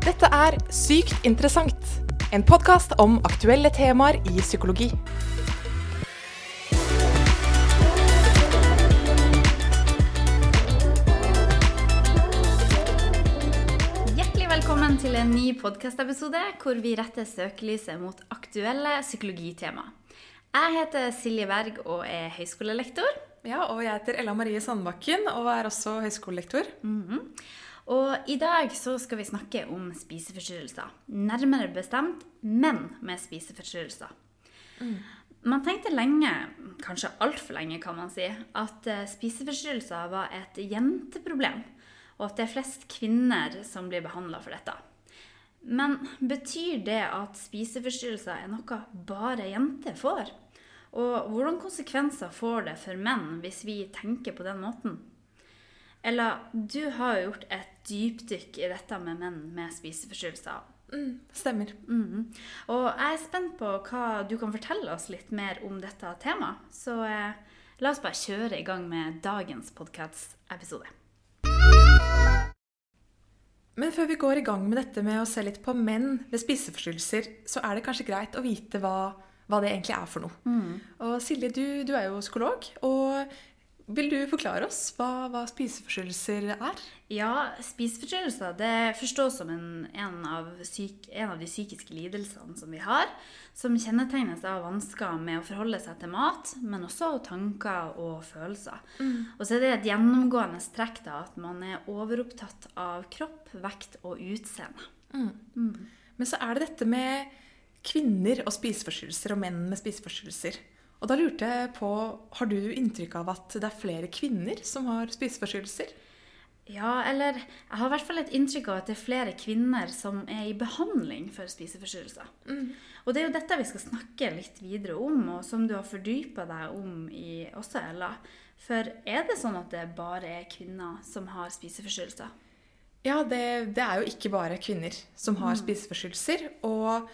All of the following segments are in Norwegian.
Dette er Sykt interessant, en podkast om aktuelle temaer i psykologi. Hjertelig velkommen til en ny podkastepisode hvor vi retter søkelyset mot aktuelle psykologitema. Jeg heter Silje Berg og er høyskolelektor. Ja, og jeg heter Ella Marie Sandbakken og er også høyskolelektor. Og i dag så skal vi snakke om spiseforstyrrelser. Nærmere bestemt menn med spiseforstyrrelser. Man tenkte lenge, kanskje altfor lenge kan man si, at eh, spiseforstyrrelser var et jenteproblem, og at det er flest kvinner som blir behandla for dette. Men betyr det at spiseforstyrrelser er noe bare jenter får? Og hvordan konsekvenser får det for menn hvis vi tenker på den måten? Ella, du har jo gjort et dypdykk i dette med menn med spiseforstyrrelser. Mm, stemmer. Mhm. Og jeg er spent på hva du kan fortelle oss litt mer om dette temaet. Så eh, la oss bare kjøre i gang med dagens podkast-episode. Men før vi går i gang med dette med å se litt på menn med spiseforstyrrelser, så er det kanskje greit å vite hva, hva det egentlig er for noe. Og Silje, du, du er jo psykolog. og vil du forklare oss hva, hva spiseforstyrrelser er? Ja, spiseforstyrrelser det forstås som en, en, av syk, en av de psykiske lidelsene som vi har, som kjennetegnes av vansker med å forholde seg til mat, men også tanker og følelser. Og så er det et gjennomgående trekk da, at man er overopptatt av kropp, vekt og utseende. Men så er det dette med kvinner og spiseforstyrrelser og menn med spiseforstyrrelser. Og da lurte jeg på, Har du inntrykk av at det er flere kvinner som har spiseforstyrrelser? Ja, eller jeg har i hvert fall et inntrykk av at det er flere kvinner som er i behandling for spiseforstyrrelser. Og det er jo dette vi skal snakke litt videre om, og som du har fordypa deg om i også, Ella. For er det sånn at det bare er kvinner som har spiseforstyrrelser? Ja, det, det er jo ikke bare kvinner som har spiseforstyrrelser. Og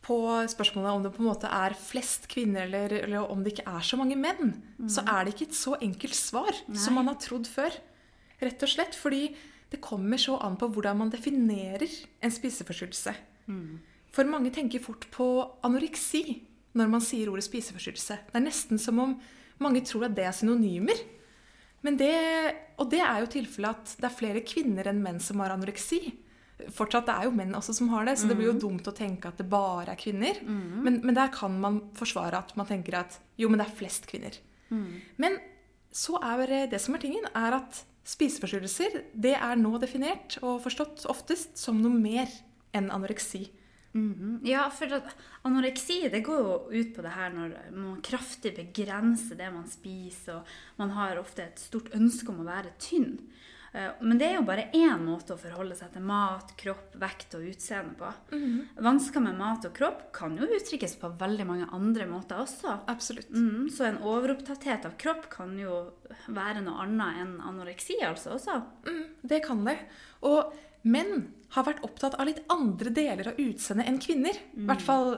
på spørsmålet om det på en måte er flest kvinner, eller, eller om det ikke er så mange menn, så er det ikke et så enkelt svar som man har trodd før. Rett og slett fordi det kommer så an på hvordan man definerer en spiseforstyrrelse. For mange tenker fort på anoreksi når man sier ordet spiseforstyrrelse. Det er nesten som om mange tror at det er synonymer. Men det, og det er jo tilfellet at det er flere kvinner enn menn som har anoreksi. Fortsatt det er jo menn også som har det, så det blir jo dumt å tenke at det bare er kvinner. Men, men der kan man forsvare at man tenker at jo, men det er flest kvinner. Men så er det som er tingen, er at spiseforstyrrelser det er nå definert og forstått oftest som noe mer enn anoreksi. Ja, for anoreksi det går jo ut på det her når man kraftig begrenser det man spiser, og man har ofte et stort ønske om å være tynn. Eh, Men det er jo bare én måte å forholde seg til mat, kropp, vekt og utseende på. Vansker med mat og kropp kan jo uttrykkes på veldig mange andre måter også. Absolutt. Mm, så en overopptatthet av kropp kan jo være noe annet enn anoreksi altså også. Mm, det kan det. Og menn har vært opptatt av litt andre deler av utseendet enn kvinner. I hvert fall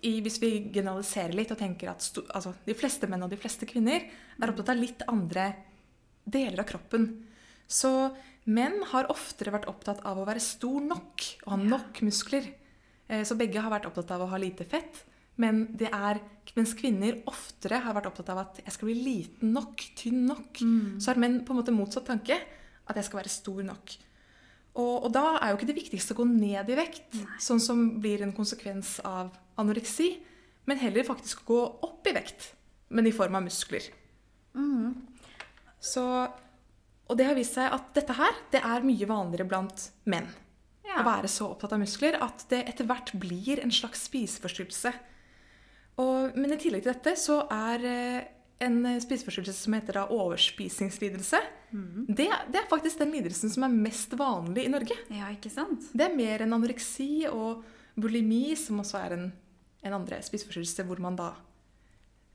i, hvis vi generaliserer litt og tenker at altså, de fleste menn og de fleste kvinner er opptatt av litt andre deler av kroppen. Så menn har oftere vært opptatt av å være stor nok og ha nok muskler. Eh, Så begge har vært opptatt av å ha lite fett. Men det er, mens kvinner oftere har vært opptatt av at jeg skal bli liten nok, tynn nok, så har menn på en måte motsatt tanke. At jeg skal være stor nok. Og, og da er jo ikke det viktigste å gå ned i vekt, sånn som blir en konsekvens av anoreksi, men heller faktisk gå opp i vekt, men i form av muskler. Så, og det har vist seg at dette her det er mye vanligere blant menn. Ja. Å være så opptatt av muskler at det etter hvert blir en slags spiseforstyrrelse. Og, men i tillegg til dette så er eh, en spiseforstyrrelse som heter da overspisingslidelse, det, det er faktisk den lidelsen som er mest vanlig i Norge. Ja, ikke sant? Det er mer enn anoreksi og bulimi, som også er en, en andre spiseforstyrrelse hvor man da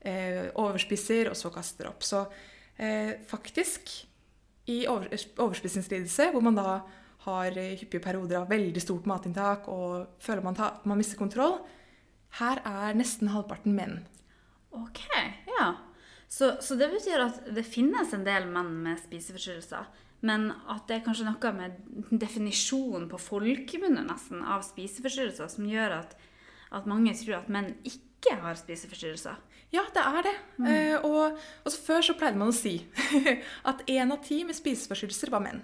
eh, overspiser og så kaster opp. Så eh, faktisk, i over, overspisingslidelse, hvor man da har eh, hyppige perioder av veldig stort matinntak og føler man, ta, man mister kontroll, her er nesten halvparten menn. Ok, ja. Så, så det betyr at det finnes en del menn med spiseforstyrrelser, Men at det er kanskje noe med definisjonen på folkemunne av spiseforstyrrelser som gjør at, at mange tror at menn ikke har spiseforstyrrelser. Ja, det er det. Eh, og, og så før så pleide man å si at én av ti med spiseforstyrrelser var menn.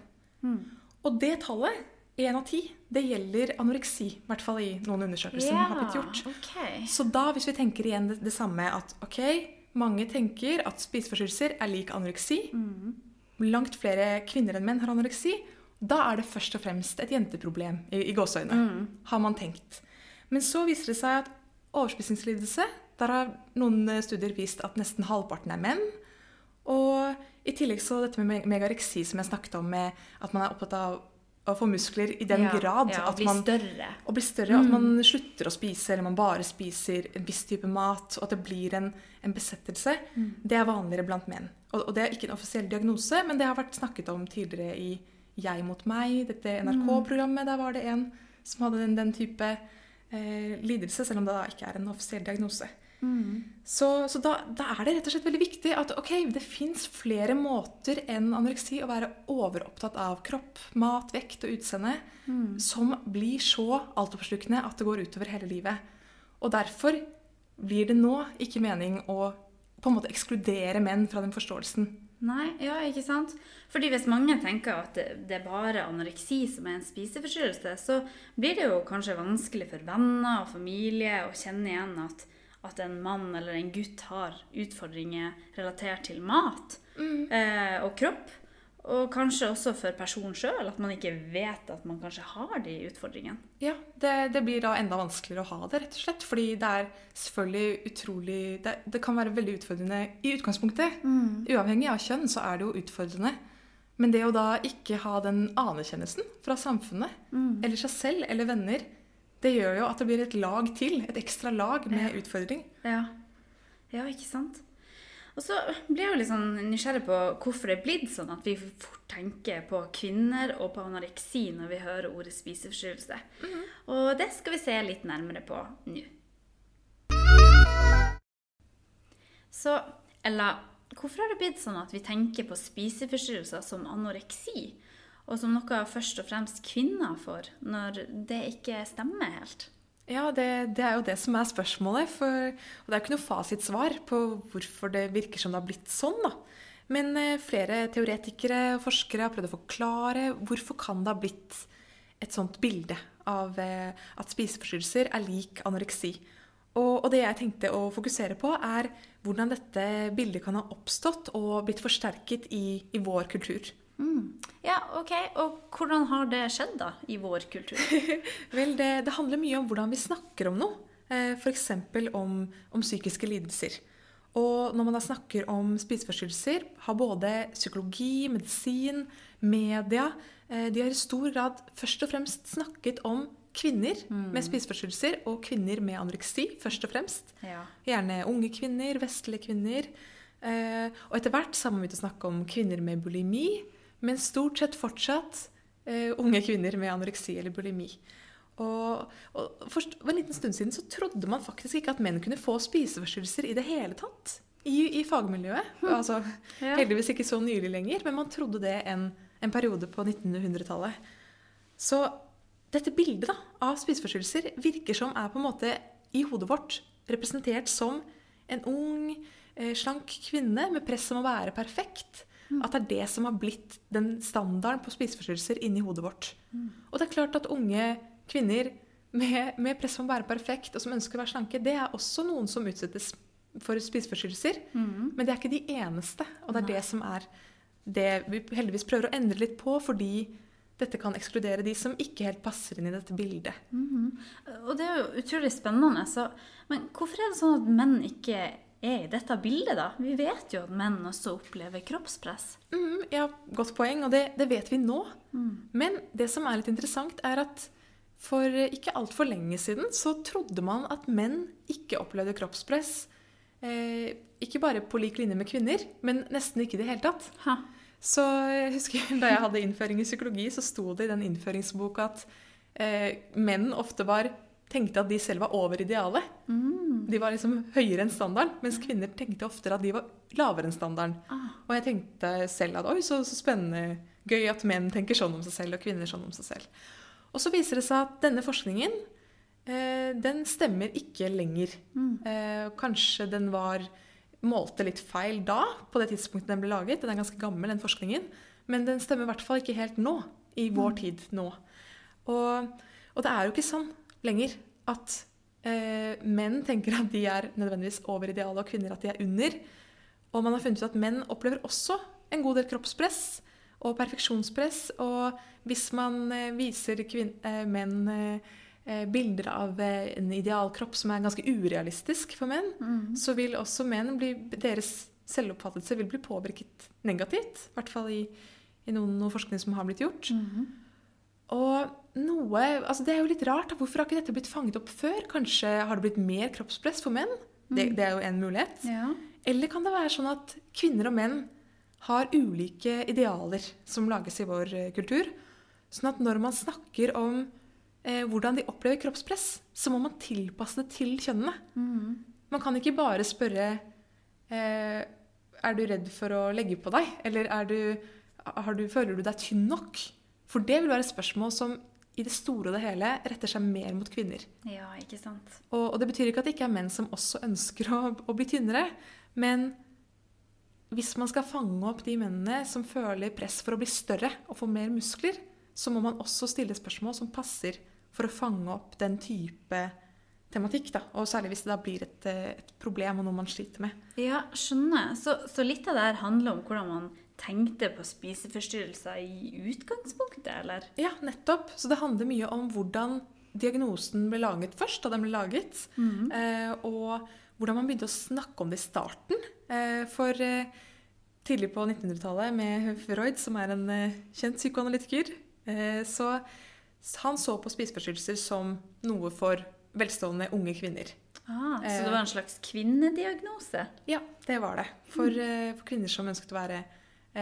Og det tallet, én av ti, det gjelder anoreksi. I hvert fall i noen undersøkelser som har blitt gjort. Okay. Så da, hvis vi tenker igjen det, det samme at ok, mange tenker at spiseforstyrrelser er lik anoreksi. Langt flere kvinner enn menn har anoreksi. Da er det først og fremst et jenteproblem i, i gåseøyne, har man tenkt. Men så viser det seg at overspisingslidelse, der har noen eh, studier vist at nesten halvparten er menn. Og i tillegg så dette med megareksi som jeg snakket om, med at man er opptatt av å få muskler i den ja, grad ja, at bli man større. å bli større, at man slutter å spise, eller man bare spiser en viss type mat, og at det blir en, en besettelse, det er vanligere blant menn. Og, og det er ikke en offisiell diagnose, men det har vært snakket om tidligere i Jeg mot meg, dette NRK-programmet. Der var det en som hadde den, den type eh, lidelse, selv om det da ikke er en offisiell diagnose. Så, så da, da er det rett og slett veldig viktig at ok, det fins flere måter enn anoreksi å være overopptatt av kropp, mat, vekt og utseende som blir så altoppslukende at det går utover hele livet. Og derfor blir det nå ikke mening å på en måte ekskludere menn fra den forståelsen. Nei, ja, ikke sant? Fordi hvis mange tenker at det, det er bare anoreksi som er en spiseforstyrrelse, så blir det jo kanskje vanskelig for venner og familie å kjenne igjen at, at en mann eller en gutt har utfordringer relatert til mat eh, og kropp. Og kanskje også for personen sjøl, at man ikke vet at man kanskje har de utfordringene. Ja, det, det blir da enda vanskeligere å ha det, rett og slett. Fordi det er selvfølgelig utrolig Det, det kan være veldig utfordrende i utgangspunktet. Uavhengig av kjønn så er det jo utfordrende. Men det å da ikke ha den anerkjennelsen fra samfunnet, eller seg selv eller venner, det gjør jo at det blir et lag til. Et ekstra lag med utfordring. Ja. ja, ikke sant? Og så blir jeg jo litt sånn nysgjerrig på hvorfor det er blitt sånn at vi fort tenker på kvinner og på anoreksi når vi hører ordet spiseforstyrrelse. Og det skal vi se litt nærmere på nå. Så Ella, hvorfor har det blitt sånn at vi tenker på spiseforstyrrelser som anoreksi, og som noe først og fremst kvinner får, når det ikke stemmer helt? Ja, det, det er jo det som er spørsmålet. For, og det er jo ikke noe fasitsvar på hvorfor det virker som det har blitt sånn. da. Men eh, flere teoretikere og forskere har prøvd å forklare hvorfor kan det ha blitt et sånt bilde av eh, at spiseforstyrrelser er lik anoreksi. Og, og det jeg tenkte å fokusere på, er hvordan dette bildet kan ha oppstått og blitt forsterket i, i vår kultur. Ja, ok. Og hvordan har det skjedd da, i vår kultur? Vel, det, det handler mye om hvordan vi snakker om noe. Eh, F.eks. Om, om psykiske lidelser. Og når man da snakker om spiseforstyrrelser, har både psykologi, medisin, media eh, De har i stor grad først og fremst snakket om kvinner med spiseforstyrrelser og kvinner med anoreksi, først og fremst. Ja. Gjerne unge kvinner, vestlige kvinner. Eh, og etter hvert så har man begynt å snakke om kvinner med bulimi, men stort sett fortsatt eh, unge kvinner med anoreksi eller bulimi. Og, og for, for en liten stund siden så trodde man faktisk ikke at menn kunne få spiseforstyrrelser i det hele tatt. I, i fagmiljøet. Altså, Ja. Heldigvis ikke så nylig lenger, men man trodde det en, en periode på 1900-tallet. Så dette bildet da, av spiseforstyrrelser virker som er på en måte i hodet vårt representert som en ung, eh, slank kvinne med press om å være perfekt. At det er det som har blitt den standarden på spiseforstyrrelser inni hodet vårt. Og det er klart at unge kvinner med, med press om å være perfekt og som ønsker å være slanke, det er også noen som utsettes for spiseforstyrrelser. Men det er ikke de eneste. Og det er det som er det vi heldigvis prøver å endre litt på, fordi dette kan ekskludere de som ikke helt passer inn i dette bildet. Og det er jo utrolig spennende. Så, men hvorfor er det sånn at menn ikke er i dette bildet, da? Vi vet jo at menn også opplever kroppspress. Mm, ja, godt poeng, og det, det vet vi nå. Men det som er litt interessant, er at for ikke altfor lenge siden så trodde man at menn ikke opplevde kroppspress. Eh, ikke bare på lik linje med kvinner, men nesten ikke i det hele tatt. Ha. Så jeg husker Da jeg hadde innføring i psykologi, så sto det i den innføringsboka at eh, menn ofte var, tenkte at de selv var over idealet. De var liksom høyere enn standarden, mens kvinner tenkte oftere at de var lavere enn standarden. Ah. Og jeg tenkte selv at oi, så, så spennende. gøy at menn tenker sånn om seg selv, og kvinner sånn om seg selv. Og så viser det seg at denne forskningen eh, den stemmer ikke lenger. Eh, kanskje den var målte litt feil da, på det tidspunktet den ble laget. Den er ganske gammel, den forskningen. Men den stemmer i hvert fall ikke helt nå. I vår tid nå. Og, og det er jo ikke sånn lenger at eh, menn tenker at de er nødvendigvis over idealet, og kvinner at de er under. Og man har funnet ut at menn opplever også en god del kroppspress og perfeksjonspress. Og hvis man eh, viser eh, menn eh, bilder av en idealkropp som er ganske urealistisk for menn, så vil også menn bli Deres selvoppfattelse vil bli påvirket negativt. I hvert fall i, i noen, noen forskning som har blitt gjort. Og noe Altså, det er jo litt rart. Hvorfor har ikke dette blitt fanget opp før? Kanskje har det blitt mer kroppspress for menn? Det, det er jo en mulighet. Ja. Eller kan det være sånn at kvinner og menn har ulike idealer som lages i vår eh, kultur? Sånn at når man snakker om eh, hvordan de opplever kroppspress, så må man tilpasse det til kjønnene. Man kan ikke bare spørre eh, Er du redd for å legge på deg? Eller er du, har du, føler du deg tynn nok? For det vil være spørsmål som i det store og det hele retter seg mer mot kvinner. ja, ikke sant. Og, og det betyr ikke at det ikke er menn som også ønsker å, å bli tynnere. Men hvis man skal fange opp de mennene som føler press for å bli større og få mer muskler, så må man også stille spørsmål som passer for å fange opp den type tematikk. Da. Og særlig hvis det da blir et, eh, et problem og noe man sliter med. Ja, skjønner. Så, så litt av det her handler om hvordan man tenkte på spiseforstyrrelser i utgangspunktet, eller? Ja, nettopp. Så det handler mye om hvordan diagnosen ble laget først, da den ble laget. Eh, og hvordan man begynte å snakke om det i starten. Eh, for eh, tidlig på 1900-tallet med Freud, som er en eh, kjent psykoanalytiker, eh, så han så på spiseforstyrrelser som noe for velstående unge kvinner. Ah, så Eh. det var en slags kvinnediagnose? Ja, det var det. For, eh, for kvinner som ønsket å være eh,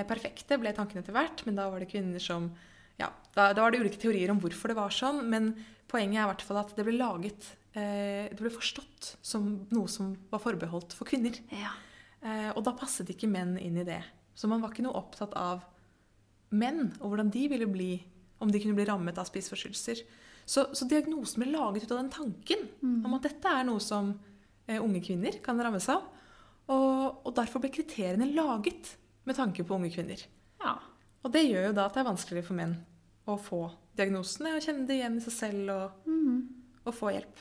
perfekte, ble tanken etter hvert. Men da var det kvinner som Ja, da, da var det ulike teorier om hvorfor det var sånn. Men poenget er i hvert fall at det ble laget eh, Det ble forstått som noe som var forbeholdt for kvinner. Ja. Eh, og da passet ikke menn inn i det. Så man var ikke noe opptatt av menn og hvordan de ville bli om de kunne bli rammet av spiseforstyrrelser. Så, så diagnosen ble laget ut av den tanken om at dette er noe som eh, unge kvinner kan rammes av. Og, og derfor ble kriteriene laget med tanke på unge kvinner. ja. Og det gjør jo da at det er vanskeligere for menn å få diagnosene og kjenne det igjen i seg selv og, og få hjelp.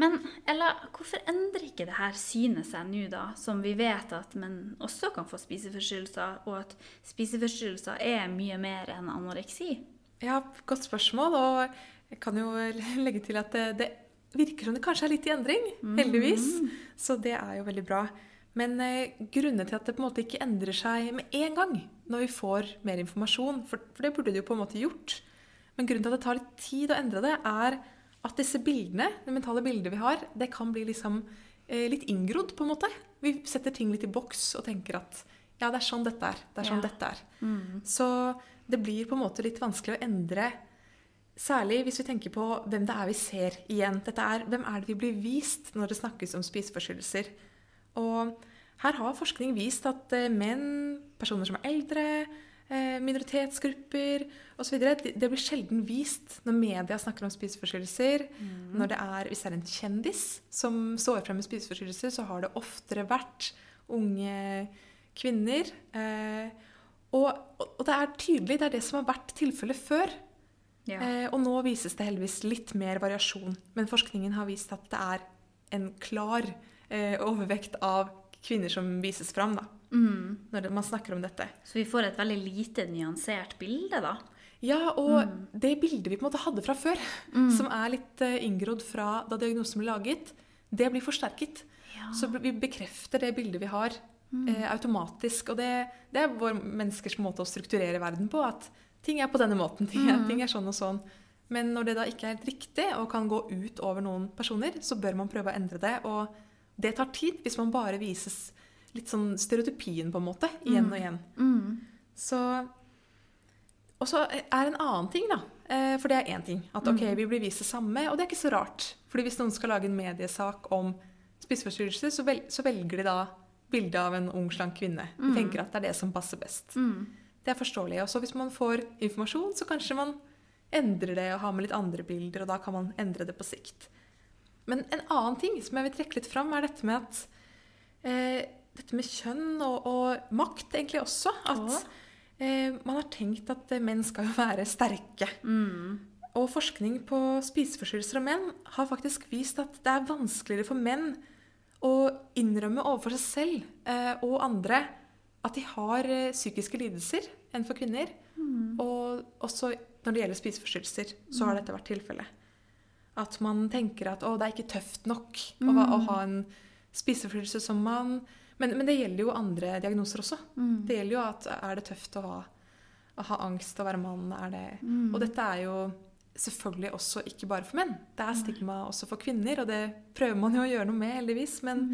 Men Ella, hvorfor endrer ikke det her synet seg nå, da, som vi vet at menn også kan få spiseforstyrrelser, og at spiseforstyrrelser er mye mer enn anoreksi? Ja, godt spørsmål. Og jeg kan jo legge til at det, det virker som det kanskje er litt i endring, heldigvis. Så det er jo veldig bra. Men eh, grunnen til at det på en måte ikke endrer seg med en gang når vi får mer informasjon, for, for det burde det jo på en måte gjort, men grunnen til at det tar litt tid å endre det, er at disse bildene, det mentale bildet vi har, det kan bli liksom eh, litt inngrodd, på en måte. Vi setter ting litt i boks og tenker at ja, det er sånn dette er. Det er sånn Ja. dette er. Så det blir på en måte litt vanskelig å endre Særlig hvis vi tenker på hvem det er vi ser igjen. Dette er, hvem er det vi blir vist når det snakkes om spiseforstyrrelser? Og her har forskning vist at eh, menn, personer som er eldre, eh, minoritetsgrupper osv. Det, blir sjelden vist når media snakker om spiseforstyrrelser. Mm. det er, hvis det er en kjendis som står frem med spiseforstyrrelser, så har det oftere vært unge kvinner. Eh, og, og det er tydelig, det er det som har vært tilfellet før. Ja. Og nå vises det heldigvis litt mer variasjon. Men forskningen har vist at det er en klar eh, overvekt av kvinner som vises fram da, Mm. når man snakker om dette. Så vi får et veldig lite nyansert bilde, da. Ja, og det bildet vi på en måte hadde fra før, som er litt eh, inngrodd fra da diagnosen ble laget, det blir forsterket. Ja. Så vi bekrefter det bildet vi har eh, automatisk. Og det, det er vår menneskers måte å strukturere verden på. At ting er på denne måten, ting er, ting er sånn og sånn. Men når det da ikke er helt riktig og kan gå ut over noen personer, så bør man prøve å endre det. Og det tar tid hvis man bare vises litt sånn stereotypien, på en måte, igjen og igjen. Så Og så er en annen ting, da. Eh, For det er én ting. At ok, vi blir vist det samme, og det er ikke så rart. Fordi hvis noen skal lage en mediesak om spiseforstyrrelser, så, vel, så velger de da bildet av en ung, slank kvinne. De Mm. tenker at det er det som passer best. Det er forståelig. Og så hvis man får informasjon, så kanskje man endrer det og har med litt andre bilder, og da kan man endre det på sikt. Men en annen ting som jeg vil trekke litt fram, er dette med at eh, Dette med kjønn og, og makt, egentlig også. At eh, man har tenkt at menn skal jo være sterke. Og forskning på spiseforstyrrelser og menn har faktisk vist at det er vanskeligere for menn å innrømme overfor seg selv eh, og andre at de har eh, psykiske lidelser enn for kvinner. Og også når det gjelder spiseforstyrrelser, så har dette vært tilfellet. At man tenker at å, det er ikke tøft nok å, å ha en spiseforstyrrelse som mann. Men, men det gjelder jo andre diagnoser også. Det gjelder jo at er det tøft å ha, å ha angst og være mann? Er det, Og dette er jo selvfølgelig også ikke bare for menn. Det er stigma også for kvinner, og det prøver man jo å gjøre noe med, heldigvis. Men,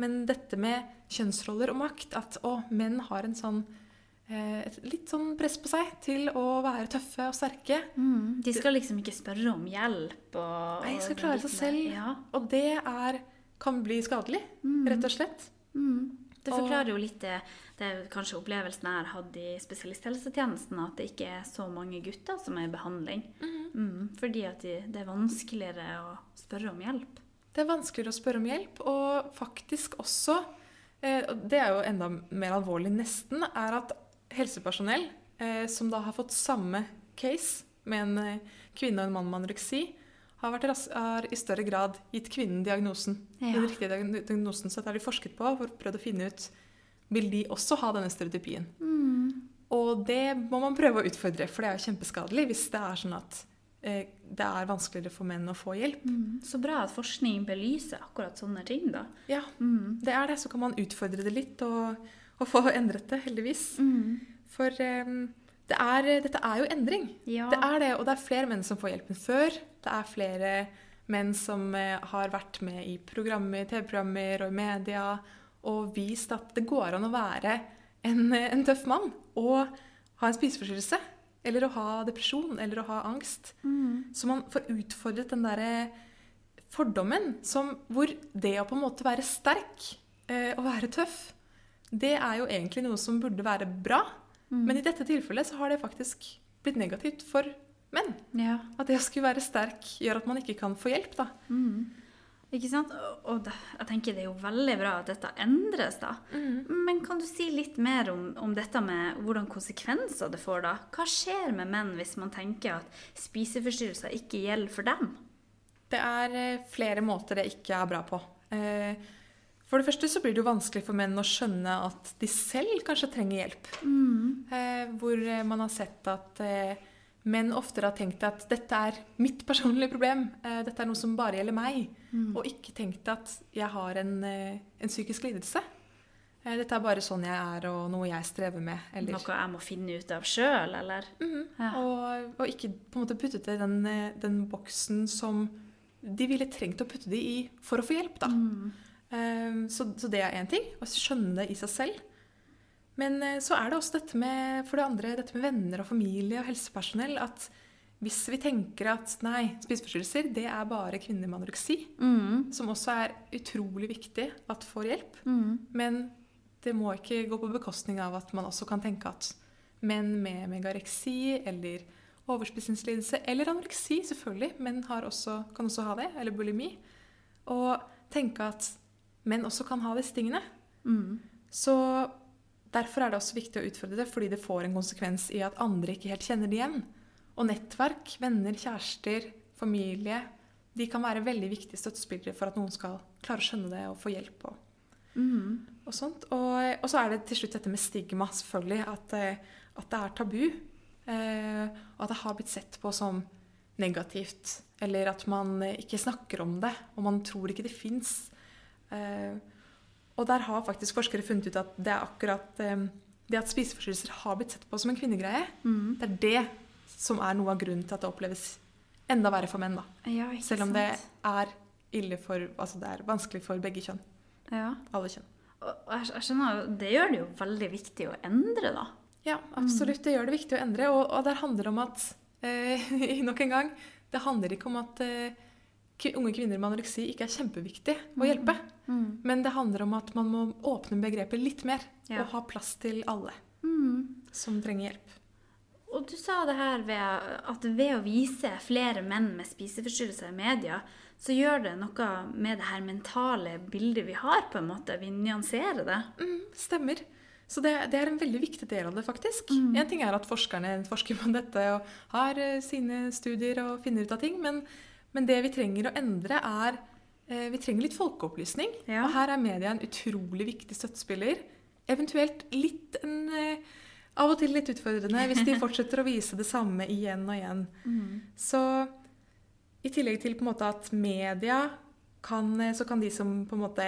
men dette med kjønnsroller og makt, at å, menn har en sånn et litt sånn press på seg til å være tøffe og sterke. Mm. De skal liksom ikke spørre om hjelp. Og, Nei, de skal klare seg selv. Ja. Og det er, kan bli skadelig, rett og slett. Det forklarer jo litt det, det kanskje opplevelsen jeg har hatt i spesialisthelsetjenesten, at det ikke er så mange gutter som er i behandling. Mm, fordi at de, det er vanskeligere å spørre om hjelp. Det er vanskeligere å spørre om hjelp, og faktisk også eh, Det er jo enda mer alvorlig, nesten, er at helsepersonell eh, som da har fått samme case med en eh, kvinne og en mann med anoreksi, har, vært har i større grad gitt kvinnen diagnosen. Ja. Den riktige diagnosen, Så dette har de forsket på for å prøve å finne ut vil de også ha denne stereotypien. Og det må man prøve å utfordre, for det er jo kjempeskadelig hvis det er sånn at eh, det er vanskeligere for menn å få hjelp. Så bra at forskning belyser akkurat sånne ting, da. Ja, det er det. Så kan man utfordre det litt og, og få endret det, heldigvis. For um, det er, dette er jo endring. Ja. Det er det, og det er flere menn som får hjelpen før. Det er flere menn som eh, har vært med i programmer, TV-programmer og i media og vist at det går an å være en, en tøff mann og ha en spiseforstyrrelse. Eller å ha depresjon eller å ha angst. Så man får utfordret den derre fordommen som, hvor det å på en måte være sterk eh, og være tøff, det er jo egentlig noe som burde være bra. Men i dette tilfellet så har det faktisk blitt negativt for menn. Ja. At det å skulle være sterk gjør at man ikke kan få hjelp. da. Ikke sant? Og- det, jeg tenker det er jo veldig bra at dette endres, da. Men kan du si litt mer om, om dette med hvordan konsekvenser det får, da? Hva skjer med menn hvis man tenker at spiseforstyrrelser ikke gjelder for dem? Det er eh, flere måter det ikke er bra på. Eh, For det første så blir det jo vanskelig for menn å skjønne at de selv kanskje trenger hjelp. Eh, Hvor eh, man har sett at eh, menn oftere har tenkt at dette er mitt personlige problem, eh, dette er noe som bare gjelder meg, og ikke tenkt at jeg har en, eh, en psykisk lidelse. Eh, Dette er bare sånn jeg er, og noe jeg strever med. Eller, Noe jeg må finne ut av sjøl, eller? Mhm. Ja. og, og ikke på en måte puttet det i den, den boksen som de ville trengt å putte det i for å få hjelp. da. Eh, Så, så det er én ting. Å skjønne det i seg selv. Men eh, så er det også dette med, for det andre, dette med venner og familie og helsepersonell. At hvis vi tenker at nei, spiseforstyrrelser det er bare kvinner med anoreksi, som også er utrolig viktig at får hjelp, men det må ikke gå på bekostning av at man også kan tenke at menn med megareksi eller overspisingslidelse, eller anoreksi selvfølgelig, har også, kan også ha det, eller bulimi, og tenke at menn også kan ha disse tingene. Så derfor er det også viktig å utfordre det, fordi det får en konsekvens i at andre ikke helt kjenner det igjen. Og nettverk, venner, kjærester, familie, de kan være veldig viktige støttespillere for at noen skal klare å skjønne det og få hjelp. Og, og sånt. Og, og så er det til slutt dette med stigma, selvfølgelig. At, eh, at det er tabu. Eh, og at det har blitt sett på som negativt. Eller at man ikke snakker om det, og man tror ikke det fins. Eh, og der har faktisk forskere funnet ut at det er akkurat eh, det at spiseforstyrrelser har blitt sett på som en kvinnegreie, det er det som er noe av grunnen til at det oppleves enda verre for menn. da. Ja, Selv om det er ille for, altså det er vanskelig for begge kjønn. Ja. Alle kjønn. Og jeg, skjønner jo, Det gjør det jo veldig viktig å endre, da. Ja, absolutt. Det gjør det viktig å endre. Og, og det handler om at eh, Nok en gang. Det handler ikke om at eh, unge kvinner med anoreksi ikke er kjempeviktig å hjelpe. Men det handler om at man må åpne begrepet litt mer Ja. og ha plass til alle som trenger hjelp. Og du sa det her ved at ved å vise flere menn med spiseforstyrrelser i media, så gjør det noe med det her mentale bildet vi har, på en måte. Vi nyanserer det. Mm, stemmer. Så det, det er en veldig viktig del av det, faktisk. En ting er at forskerne forsker på dette og har eh, sine studier og finner ut av ting, men, men det vi trenger å endre, er eh, Vi trenger litt folkeopplysning. Ja. Og her er media en utrolig viktig støttespiller. Eventuelt litt en eh, Av og til litt utfordrende hvis de fortsetter å vise det samme igjen og igjen. Så i tillegg til på en måte at media kan, eh, så kan de som på en måte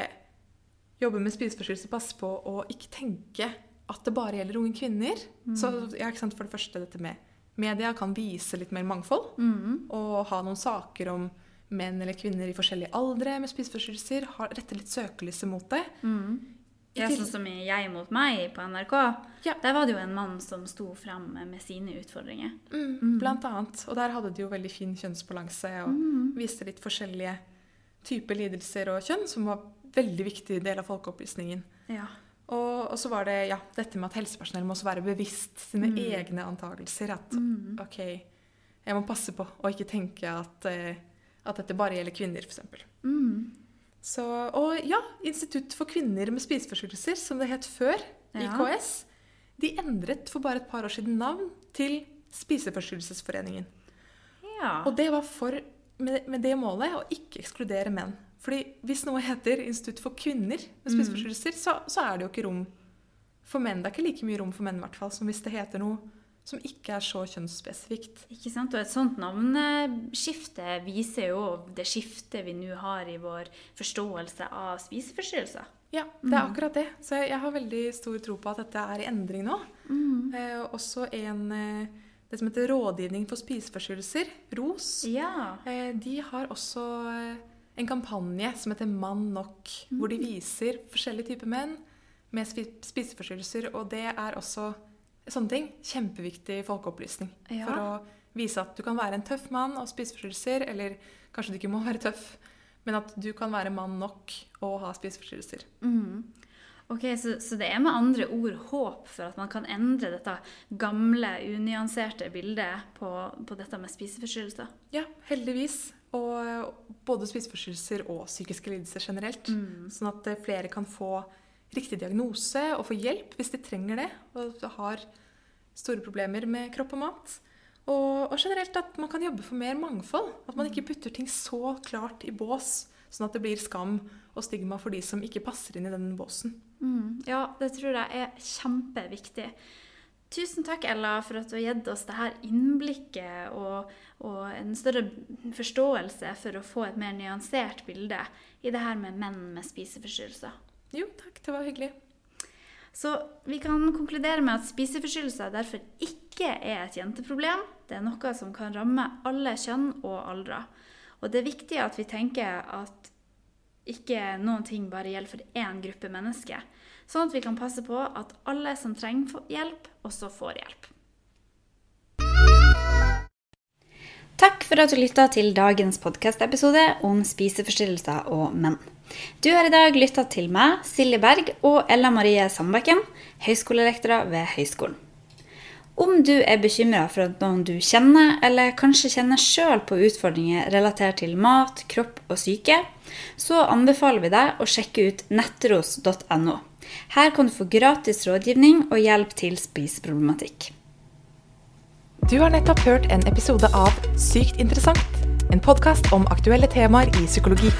jobber med spiseforstyrrelser, passe på å ikke tenke at det bare gjelder unge kvinner. Så ja, For det første dette med media kan vise litt mer mangfold. Og ha noen saker om menn eller kvinner i forskjellige aldre med spiseforstyrrelser. Rette litt søkelyset mot det. Det er sånn som i Jeg mot meg på NRK. Ja. Der var det jo en mann som sto fram med sine utfordringer. Mm, Blant annet. Og der hadde de jo veldig fin kjønnsbalanse og viste litt forskjellige typer lidelser og kjønn, som var en veldig viktig del av folkeopplysningen. Ja. Og, og så var det ja, dette med at helsepersonell må også være bevisst sine egne antakelser. At OK, jeg må passe på å ikke tenke at, eh, at dette bare gjelder kvinner, f.eks. Så, og ja, Institutt for kvinner med spiseforstyrrelser, som det het før, Ja. IKS, de endret for bare et par år siden navn til Spiseforstyrrelsesforeningen. ja. Og det var for, med, med det målet å ikke ekskludere menn. Fordi hvis noe heter Institutt for kvinner med spiseforstyrrelser, så, så er det jo ikke rom for menn. Det er ikke like mye rom for menn hvert fall, som hvis det heter noe som ikke er så kjønnsspesifikt. Ikke sant? Og et sånt navneskifte viser jo det skiftet vi nå har i vår forståelse av spiseforstyrrelser. Ja, det er akkurat det. Så jeg, jeg har veldig stor tro på at dette er i endring nå. Eh, også en eh, det som heter Rådgivning for spiseforstyrrelser, ROS. Ja. Eh, de har også eh, en kampanje som heter Mann nok, hvor de viser forskjellige typer menn med spi- spiseforstyrrelser. Og det er også sånne ting kjempeviktig folkeopplysning. Ja. For å vise at du kan være en tøff mann og spiseforstyrrelser, eller kanskje du ikke må være tøff, men at du kan være mann nok og ha spiseforstyrrelser. Ok, så, så det er med andre ord håp for at man kan endre dette gamle, unyanserte bildet på, på dette med spiseforstyrrelser? Ja, heldigvis. Og både spiseforstyrrelser og psykiske lidelser generelt. Sånn at eh, flere kan få riktig diagnose og få hjelp hvis de trenger det og har store problemer med kropp og mat. Og, og generelt at man kan jobbe for mer mangfold. At man ikke putter ting så klart i bås, sånn at det blir skam og stigma for de som ikke passer inn i den båsen. Mm, ja, det tror jeg er kjempeviktig. Tusen takk, Ella, for at du har gitt oss det her innblikket og, og en større forståelse for å få et mer nyansert bilde i det her med menn med spiseforstyrrelser. Jo, takk. Det var hyggelig. Så vi kan konkludere med at spiseforstyrrelser derfor ikke er et jenteproblem. Det er noe som kan ramme alle kjønn og aldre. Og det er viktig at vi tenker at ikke noen ting bare gjelder for én gruppe mennesker. Sånn at vi kan passe på at alle som trenger hjelp, også får hjelp. Takk for at du lytta til dagens podkastepisode om spiseforstyrrelser og menn. Du har i dag lytta til meg, Silje Berg og Ella Marie Sandbakken, høyskolelektorer ved høyskolen. Om du er bekymra for at noen du kjenner, eller kanskje kjenner sjøl på utfordringer relatert til mat, kropp og syke, så anbefaler vi deg å sjekke ut nettros.no. Her kan du få gratis rådgivning og hjelp til spiseproblematikk. Du har nettopp hørt en episode av Sykt interessant. En podkast om aktuelle temaer i psykologi.